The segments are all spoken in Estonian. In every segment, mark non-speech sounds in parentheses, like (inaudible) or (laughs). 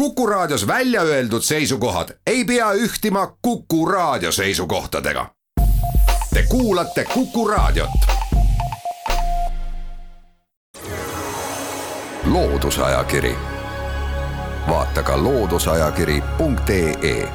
Kuku Raadios välja öeldud seisukohad ei pea ühtima Kuku Raadio seisukohtadega. Te kuulate Kuku Raadiot. loodusajakiri, vaata ka looduseajakiri.ee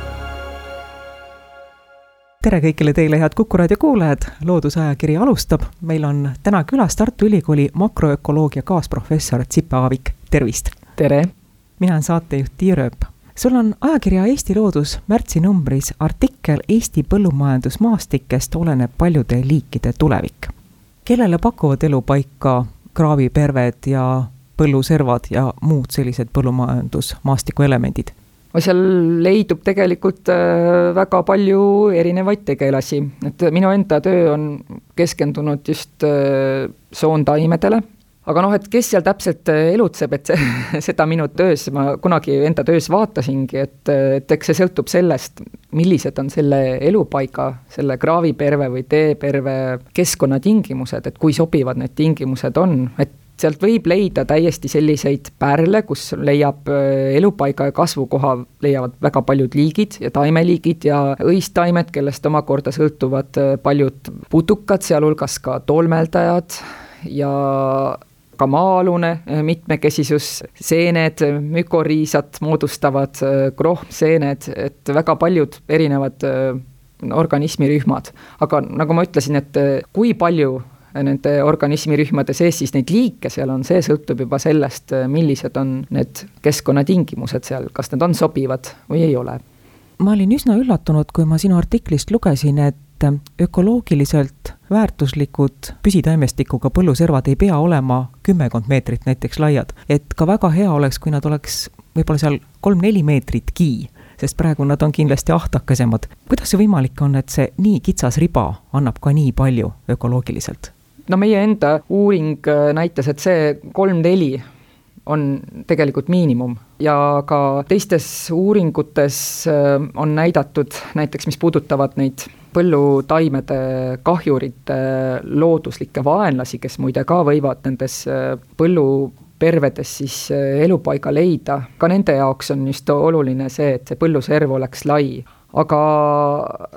tere kõigile teile, head Kuku raadio kuulajad, Loodusajakiri alustab, meil on täna külas Tartu Ülikooli makroökoloogia kaasprofessor Tsipe Aavik, tervist! tere! Mina olen saatejuht Tiia Rööp. sul on ajakirja Eesti Loodus märtsinumbris artikkel Eesti põllumajandusmaastikest oleneb paljude liikide tulevik. kellele pakuvad elupaika kraaviperved ja põlluservad ja muud sellised põllumajandusmaastiku elemendid? seal leidub tegelikult äh, väga palju erinevaid tegelasi, et minu enda töö on keskendunud just äh, soontaimedele aga noh, et kes seal täpselt äh, elutseb, et see, (laughs) seda minu töös, ma kunagi enda töös vaatasingi, et, et eks see sõltub sellest, millised on selle elupaiga, selle kraaviperve või teeperve keskkonnatingimused, et kui sobivad need tingimused on, et sealt võib leida täiesti selliseid pärle, kus leiab äh, elupaiga ja kasvukoha, leiavad väga paljud liigid ja taimeliigid ja õistaimed, kellest omakorda sõltuvad äh, paljud putukad, sealhulgas ka tolmeldajad ja ka maa-alune eh, mitmekesisus, seened, mükoriisad moodustavad eh, krohmseened, et väga paljud erinevad eh, organismirühmad. aga nagu ma ütlesin, et kui palju nende organismirühmade sees siis neid liike seal on, see sõltub juba sellest, millised on need keskkonnatingimused seal, kas need on sobivad või ei ole. ma olin üsna üllatunud, kui ma sinu artiklist lugesin, et ökoloogiliselt väärtuslikud püsitaimestikuga põlluservad ei pea olema kümmekond meetrit näiteks laiad. et ka väga hea oleks, kui nad oleks võib-olla seal kolm-neli meetritki, sest praegu nad on kindlasti ahtakasemad. kuidas see võimalik on, et see nii kitsas riba annab ka nii palju ökoloogiliselt? no meie enda uuring äh, näitas, et see kolm-neli on tegelikult miinimum ja ka teistes uuringutes äh, on näidatud näiteks, mis puudutavad neid põllutaimede kahjurite looduslikke vaenlasi, kes muide ka võivad nendes äh, põllupervedes siis äh, elupaiga leida, ka nende jaoks on just oluline see, et see põlluserv oleks lai. Aga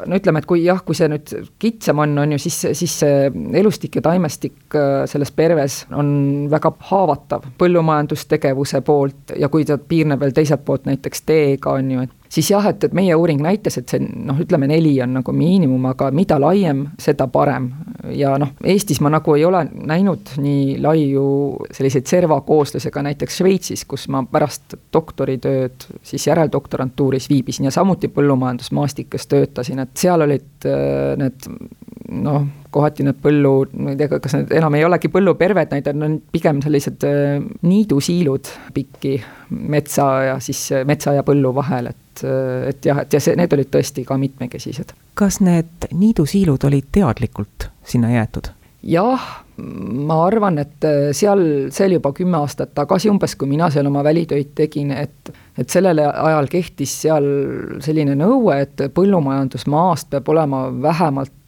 no ütleme, et kui jah, kui see nüüd kitsam on, on ju, siis, siis see elustik ja taimestik äh, selles perves on väga haavatav põllumajandustegevuse poolt ja kui ta piirneb veel teiselt poolt näiteks teega, on ju, et siis jah, et, et meie uuring näitas, et see noh, ütleme neli on nagu miinimum, aga mida laiem, seda parem. ja noh, Eestis ma nagu ei ole näinud nii laiu selliseid servakooslusega näiteks Šveitsis, kus ma pärast doktoritööd siis järeldoktorantuuris viibisin ja samuti põllumajandusmaastikes töötasin, et seal olid äh, need noh, kohati need põllu, ma ei tea, kas need enam ei olegi põlluperved, need on pigem sellised äh, niidusiilud pikki metsa ja siis metsa ja põllu vahel, et, äh, et jah, et ja see, need olid tõesti ka mitmekesised. kas need niidusiilud olid teadlikult sinna jäetud? jah, ma arvan, et äh, seal, see oli juba kümme aastat tagasi umbes, kui mina seal oma välitöid tegin, et et sellel ajal kehtis seal selline nõue, et põllumajandusmaast peab olema vähemalt Äh,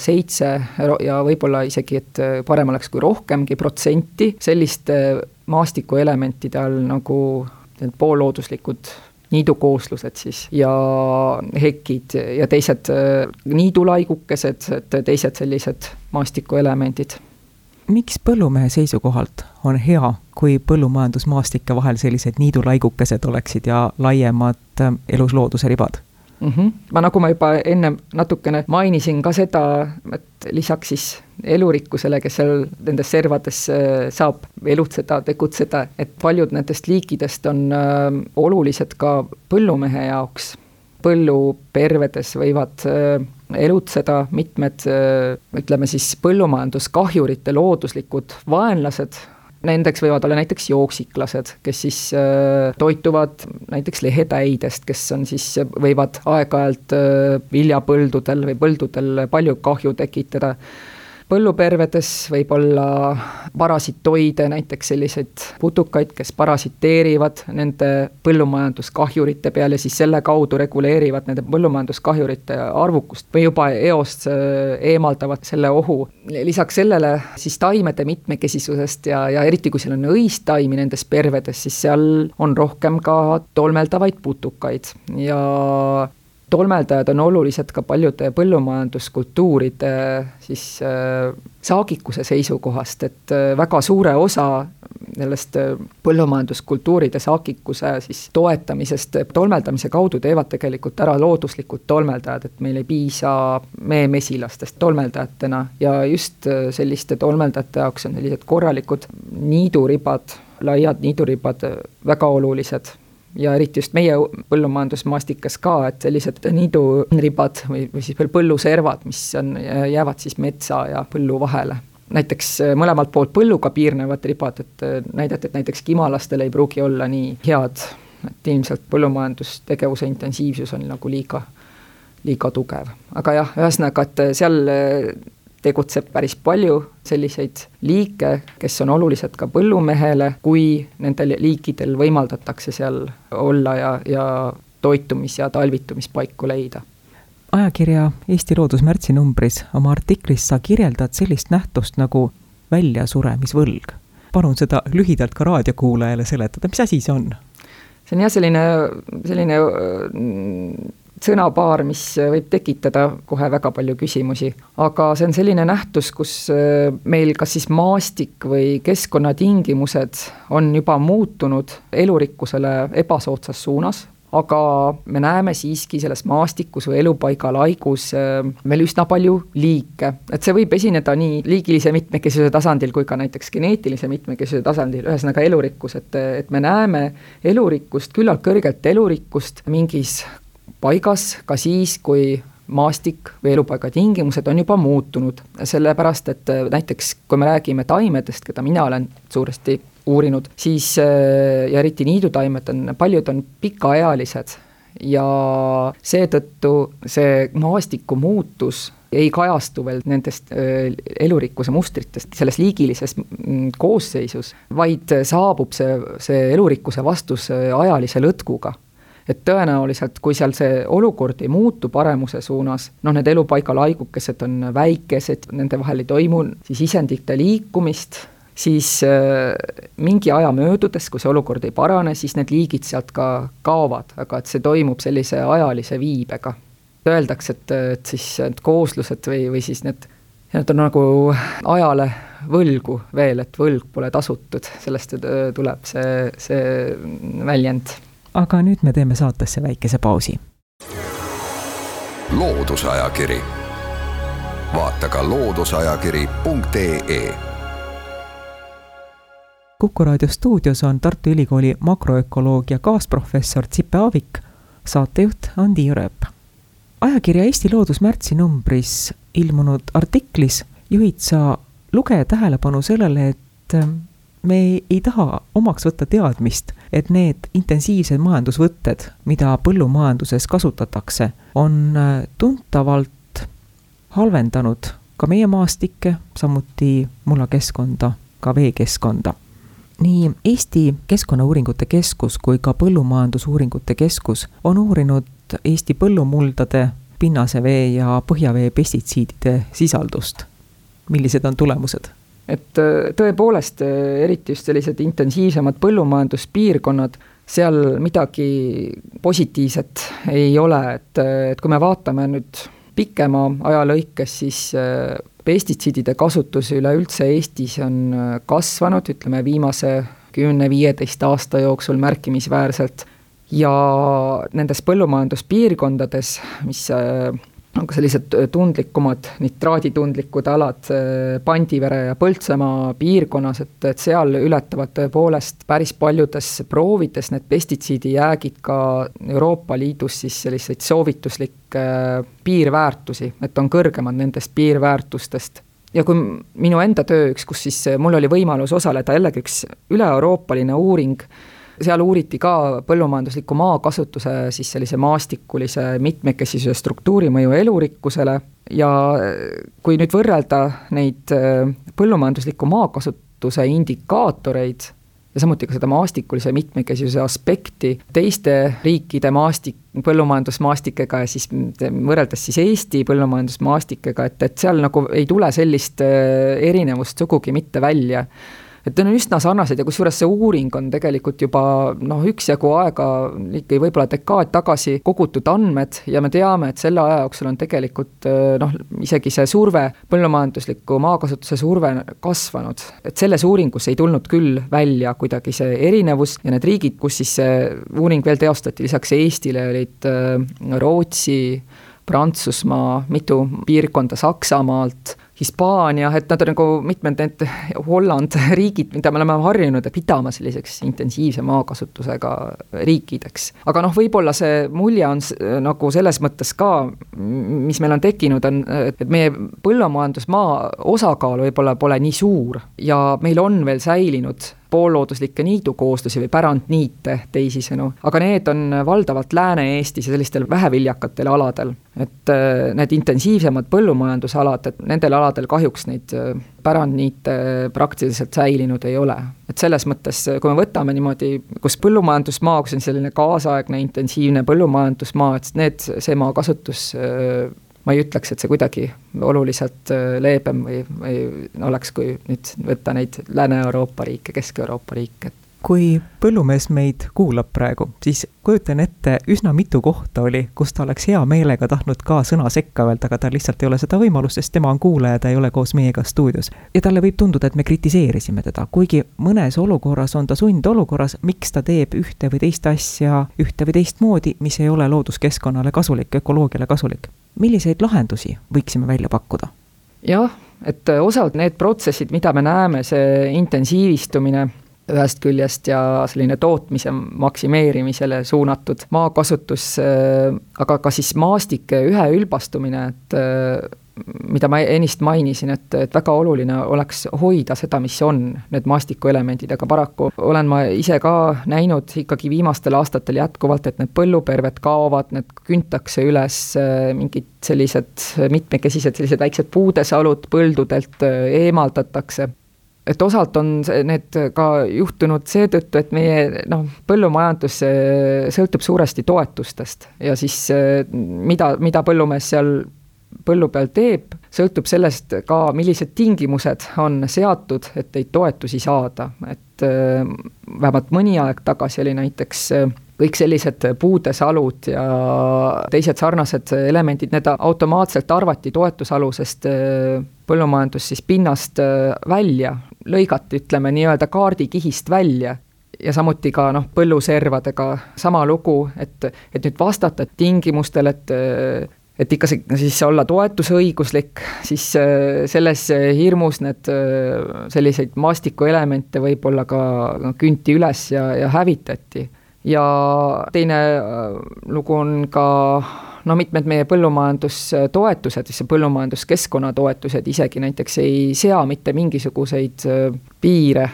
seitse ja võib-olla isegi, et äh, parem oleks kui rohkemgi protsenti selliste maastikuelementide all nagu need poollooduslikud niidukooslused siis ja hekid ja teised äh, niidulaigukesed, teised sellised maastikuelemendid. miks põllumehe seisukohalt on hea, kui põllumajandusmaastike vahel sellised niidulaigukesed oleksid ja laiemad eluslooduse ribad? Mm. -hmm. ma, nagu ma juba enne natukene mainisin ka seda, et lisaks siis elurikkusele, kes seal nendes servades äh, saab elutseda, tegutseda, et paljud nendest liikidest on äh, olulised ka põllumehe jaoks. põllupervedes võivad äh, elutseda mitmed ütleme siis põllumajanduskahjurite looduslikud vaenlased Nendeks võivad olla näiteks jooksiklased, kes siis äh, toituvad näiteks lehetäidest, kes on siis, võivad aeg-ajalt äh, viljapõldudel või põldudel palju kahju tekitada. Põllupervedes võib olla parasitoide, näiteks selliseid putukaid, kes parasiteerivad nende põllumajanduskahjurite peal ja siis selle kaudu reguleerivad nende põllumajanduskahjurite arvukust või juba eost äh, eemaldavad selle ohu. lisaks sellele siis taimede mitmekesisusest ja, ja eriti kui seal on õistaimi nendes pervedes, siis seal on rohkem ka tolmeldavaid putukaid ja tolmeldajad on olulised ka paljude põllumajanduskultuuride siis äh, saagikuse seisukohast, et äh, väga suure osa sellest äh, põllumajanduskultuuride saagikuse siis toetamisest tolmeldamise kaudu teevad tegelikult ära looduslikud tolmeldajad, et meil ei piisa meemesilastest tolmeldajatena ja just selliste tolmeldajate jaoks on sellised korralikud niiduribad, laiad niiduribad väga olulised ja eriti just meie põllumajandusmaastikas ka, et sellised niiduribad või, või siis veel põlluservad, mis on, jäävad siis metsa ja põllu vahele. näiteks äh, mõlemalt poolt põlluga piirnevad ribad, et äh, näidati, et näiteks kimalastel ei pruugi olla nii head, et ilmselt põllumajandustegevuse intensiivsus on nagu liiga, liiga tugev. aga jah, ühesõnaga, et seal äh, tegutseb päris palju selliseid liike, kes on olulised ka põllumehele, kui nendel liikidel võimaldatakse seal olla ja, ja toitumis- ja talvitumispaiku leida ajakirja Eesti Loodus märtsinumbris oma artiklis sa kirjeldad sellist nähtust nagu väljasuremisvõlg. palun seda lühidalt ka raadiokuulajale seletada, mis asi see on? see on jah, selline, selline sõnapaar, mis võib tekitada kohe väga palju küsimusi. aga see on selline nähtus, kus äh, meil kas siis maastik või keskkonnatingimused on juba muutunud elurikkusele ebasoodsas suunas, aga me näeme siiski selles maastikus või elupaiga laigus äh, veel üsna palju liike, et see võib esineda nii liigilise mitmekesisuse tasandil kui ka näiteks geneetilise mitmekesisuse tasandil, ühesõnaga elurikkus, et, et me näeme elurikkust, küllalt kõrgelt elurikkust mingis paigas ka siis, kui maastik või elupaiga tingimused on juba muutunud, sellepärast et äh, näiteks kui me räägime taimedest, keda mina olen suuresti uurinud, siis äh, ja eriti niidutaimed on, paljud on pikaealised. Ja seetõttu see maastiku muutus ei kajastu veel nendest äh, elurikkuse mustritest selles liigilises koosseisus, vaid saabub see, see elurikkuse vastus ajalise lõtkuga et tõenäoliselt, kui seal see olukord ei muutu paremuse suunas, noh, need elupaigalaigukesed on väikesed, nende vahel ei toimu siis isendite liikumist, siis äh, mingi aja möödudes, kui see olukord ei parane, siis need liigid sealt ka kaovad, aga et see toimub sellise ajalise viibega. Öeldakse, et, et siis need kooslused või, või siis need, need on nagu ajale võlgu veel, et võlg pole tasutud, sellest tuleb see, see väljend aga nüüd me teeme saatesse väikese pausi. loodusajakiri, vaata ka looduseajakiri.ee kuku raadio stuudios on Tartu Ülikooli makroökoloogia kaasprofessor Tsipe Aavik, saatejuht on Tiia Rööp. ajakirja Eesti Loodus märtsinumbris ilmunud artiklis juhid sa lugeja tähelepanu sellele, et me ei, ei taha omaks võtta teadmist, et need intensiivsed majandusvõtted, mida põllumajanduses kasutatakse, on äh, tuntavalt halvendanud ka meie maastikke, samuti mullakeskkonda, ka veekeskkonda. nii Eesti Keskkonnauuringute Keskus kui ka Põllumajandusuuringute Keskus on uurinud Eesti põllumuldade, pinnasevee ja põhjavee pestitsiidide sisaldust. millised on tulemused? Et äh, tõepoolest, äh, eriti just sellised intensiivsemad põllumajanduspiirkonnad, seal midagi positiivset ei ole, et, äh, et kui me vaatame nüüd pikema aja lõikes, siis pestitsiidide kasutus üleüldse Eestis on kasvanud, ütleme viimase kümne-viieteist aasta jooksul märkimisväärselt. Ja nendes põllumajanduspiirkondades, mis on ka sellised äh, tundlikumad, nitraaditundlikud alad äh, Pandivere ja Põltsamaa piirkonnas, et, et seal ületavad tõepoolest päris paljudes proovides need pestitsiidijäägid ka Euroopa Liidus siis selliseid soovituslikke äh, piirväärtusi, et on kõrgemad nendest piirväärtustest. Ja kui minu enda töö üks, kus siis mul oli võimalus osaleda jällegi üks üle-euroopaline uuring, seal uuriti ka põllumajandusliku maakasutuse siis sellise maastikulise mitmekesisuse struktuuri mõju elurikkusele ja kui nüüd võrrelda neid põllumajandusliku maakasutuse indikaatoreid ja samuti ka seda maastikulise mitmekesisuse aspekti teiste riikide maastik, põllumajandusmaastikega ja siis võrreldes siis Eesti põllumajandusmaastikega, et, et seal nagu ei tule sellist äh, erinevust sugugi mitte välja et need on üsna sarnased ja kusjuures see uuring on tegelikult juba noh, üksjagu aega, ikkagi võib-olla dekaad tagasi kogutud andmed ja me teame, et selle aja jooksul on tegelikult noh, isegi see surve, põllumajandusliku maakasutuse surve kasvanud. et selles uuringus ei tulnud küll välja kuidagi see erinevus ja need riigid, kus siis see uuring veel teostati, lisaks Eestile olid Rootsi, Prantsusmaa, mitu piirkonda Saksamaalt, Hispaania, et nad on nagu mitmed need Holland riigid, mida me oleme harjunud pidama selliseks intensiivse maakasutusega riikideks. aga noh, võib-olla see mulje on nagu selles mõttes ka, mis meil on tekkinud, on, et meie põllumajandusmaa osakaal võib-olla pole nii suur ja meil on veel säilinud poollooduslikke niidukooslusi või pärandniite teisisõnu, aga need on valdavalt Lääne-Eestis ja sellistel väheviljakatel aladel. et äh, need intensiivsemad põllumajandusalad, et nendel aladel kahjuks neid äh, pärandniite praktiliselt säilinud ei ole. et selles mõttes, kui me võtame niimoodi, kus põllumajandusmaa, kus on selline kaasaegne intensiivne põllumajandusmaa, et need, see maakasutus äh, ma ei ütleks, et see kuidagi oluliselt äh, leebem või, või oleks, kui nüüd võtta neid Lääne-Euroopa riike, Kesk-Euroopa riike, et kui põllumees meid kuulab praegu, siis kujutan ette, üsna mitu kohta oli, kus ta oleks hea meelega tahtnud ka sõna sekka öelda, aga tal lihtsalt ei ole seda võimalust, sest tema on kuulaja, ta ei ole koos meiega stuudios. ja talle võib tunduda, et me kritiseerisime teda, kuigi mõnes olukorras on ta sundolukorras, miks ta teeb ühte või teist asja ühte või teistmoodi, mis ei ole looduskeskkonnale kasulik, ökoloogiale kasulik milliseid lahendusi võiksime välja pakkuda? jah, et osalt need protsessid, mida me näeme, see intensiivistumine ühest küljest ja selline tootmise maksimeerimisele suunatud maakasutus, aga ka siis maastike üheülbastumine, et mida ma ennist mainisin, et, et väga oluline oleks hoida seda, mis on need maastikuelemendid, aga paraku olen ma ise ka näinud ikkagi viimastel aastatel jätkuvalt, et need põlluperved kaovad, need küntakse üles äh, mingid sellised mitmekesised sellised väiksed puudesalud põldudelt äh, eemaldatakse et osalt on need ka juhtunud seetõttu, et meie noh, põllumajandus sõltub suuresti toetustest ja siis mida, mida põllumees seal põllu peal teeb, sõltub sellest ka, millised tingimused on seatud, et neid toetusi saada, et äh, vähemalt mõni aeg tagasi oli näiteks äh, kõik sellised puudesalud ja teised sarnased elemendid, need automaatselt arvati toetusalusest põllumajandus siis pinnast välja, lõigati, ütleme nii-öelda kaardikihist välja ja samuti ka noh, põlluservadega sama lugu, et, et nüüd vastata tingimustele, et et ikka see, siis olla toetusõiguslik, siis äh, selles hirmus need äh, selliseid maastikuelemente võib-olla ka künti üles ja, ja hävitati. ja teine äh, lugu on ka no mitmed meie põllumajandustoetused, siis põllumajanduskeskkonna toetused isegi näiteks ei sea mitte mingisuguseid piire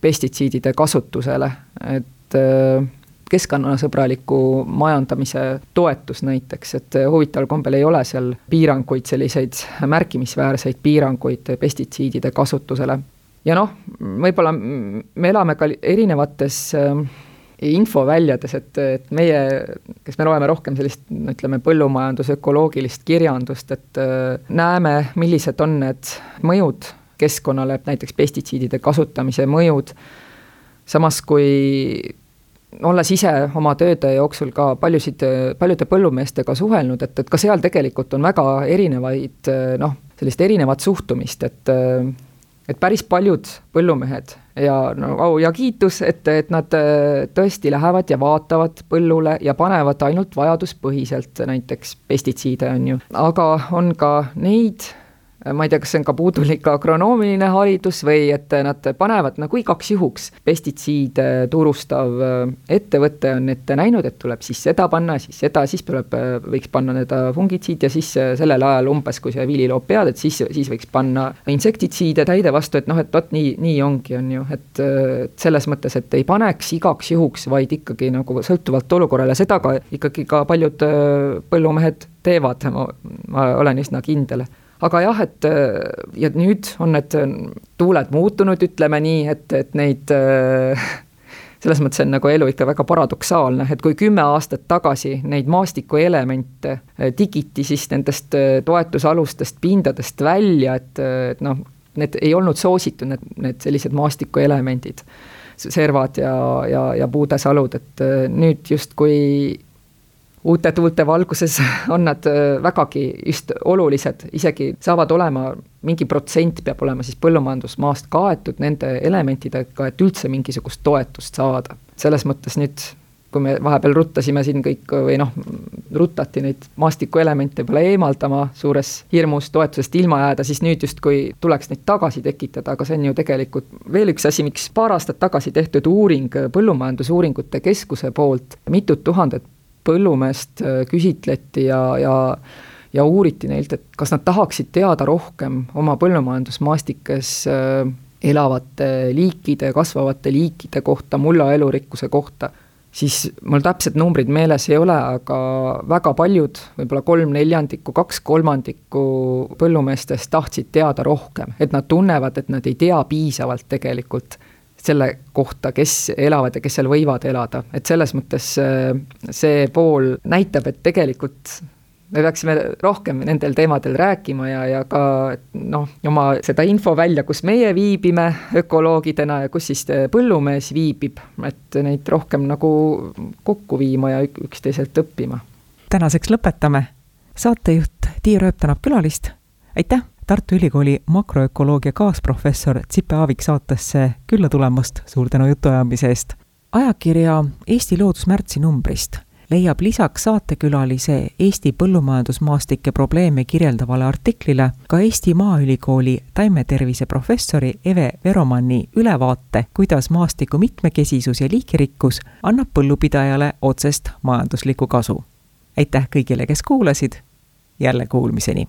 pestitsiidide kasutusele, et keskkonnasõbraliku majandamise toetus näiteks, et huvitaval kombel ei ole seal piiranguid, selliseid märkimisväärseid piiranguid pestitsiidide kasutusele. ja noh, võib-olla me elame ka erinevates äh, infoväljades, et, et meie, kes me loeme rohkem sellist, ütleme, põllumajandus, ökoloogilist kirjandust, et äh, näeme, millised on need mõjud keskkonnale, näiteks pestitsiidide kasutamise mõjud, samas kui olles ise oma tööde jooksul ka paljusid, paljude põllumeestega suhelnud, et, et ka seal tegelikult on väga erinevaid noh, sellist erinevat suhtumist, et et päris paljud põllumehed ja no au ja kiitus, et, et nad tõesti lähevad ja vaatavad põllule ja panevad ainult vajaduspõhiselt näiteks pestitsiide, on ju, aga on ka neid ma ei tea, kas see on ka puudulik agronoomiline haridus või et nad panevad nagu igaks juhuks pestitsiide turustav äh, ettevõte on ette näinud, et tuleb siis seda panna, siis seda, siis tuleb, äh, võiks panna need fungitsiid ja siis äh, sellel ajal umbes, kui see vili loob pead, et siis, siis võiks panna insektitsiide täide vastu, et noh, et vot nii, nii ongi, on ju, et selles mõttes, et ei paneks igaks juhuks, vaid ikkagi nagu sõltuvalt olukorrale, seda ka ikkagi ka paljud põllumehed teevad, ma olen üsna kindel aga jah, et ja nüüd on need tuuled muutunud, ütleme nii, et, et neid (laughs) selles mõttes on nagu elu ikka väga paradoksaalne, et kui kümme aastat tagasi neid maastikuelemente digiti siis nendest toetusalustest pindadest välja, et, et noh, need ei olnud soositud, need, need sellised maastikuelemendid, servad ja, ja, ja puudesalud, et nüüd justkui uute tuulte valguses (laughs) on nad äh, vägagi just olulised, isegi saavad olema, mingi protsent peab olema siis põllumajandusmaast kaetud nende elementidega, et üldse mingisugust toetust saada. selles mõttes nüüd, kui me vahepeal ruttasime siin kõik või noh, rutati neid maastikuelemente võib-olla eemaldama suures hirmus toetusest ilma jääda, siis nüüd justkui tuleks neid tagasi tekitada, aga see on ju tegelikult veel üks asi, miks paar aastat tagasi tehtud uuring Põllumajandusuuringute Keskuse poolt, mitut tuhandet põllumeest äh, küsitleti ja, ja ja uuriti neilt, et kas nad tahaksid teada rohkem oma põllumajandusmaastikes äh, elavate liikide, kasvavate liikide kohta, mulla elurikkuse kohta, siis mul täpsed numbrid meeles ei ole, aga väga paljud, võib-olla kolm neljandikku, kaks kolmandikku põllumeestest tahtsid teada rohkem, et nad tunnevad, et nad ei tea piisavalt tegelikult selle kohta, kes elavad ja kes seal võivad elada, et selles mõttes äh, see pool näitab, et tegelikult me peaksime rohkem nendel teemadel rääkima ja, ja ka noh, oma seda info välja, kus meie viibime ökoloogidena ja kus siis põllumees viibib, et neid rohkem nagu kokku viima ja üksteiselt õppima. tänaseks lõpetame. saatejuht Tiia Rööp tänab külalist, aitäh! Tartu Ülikooli makroökoloogia kaasprofessor Tsipe Aavik saatesse külla tulemast, suur tänu jutuajamise eest! ajakirja Eesti Loodus märtsi numbrist leiab lisaks saatekülalise Eesti põllumajandusmaastike probleeme kirjeldavale artiklile ka Eesti Maaülikooli taimetervise professori Eve Veromanni ülevaate, kuidas maastiku mitmekesisus ja liigirikkus annab põllupidajale otsest majanduslikku kasu. aitäh kõigile, kes kuulasid, jälle kuulmiseni!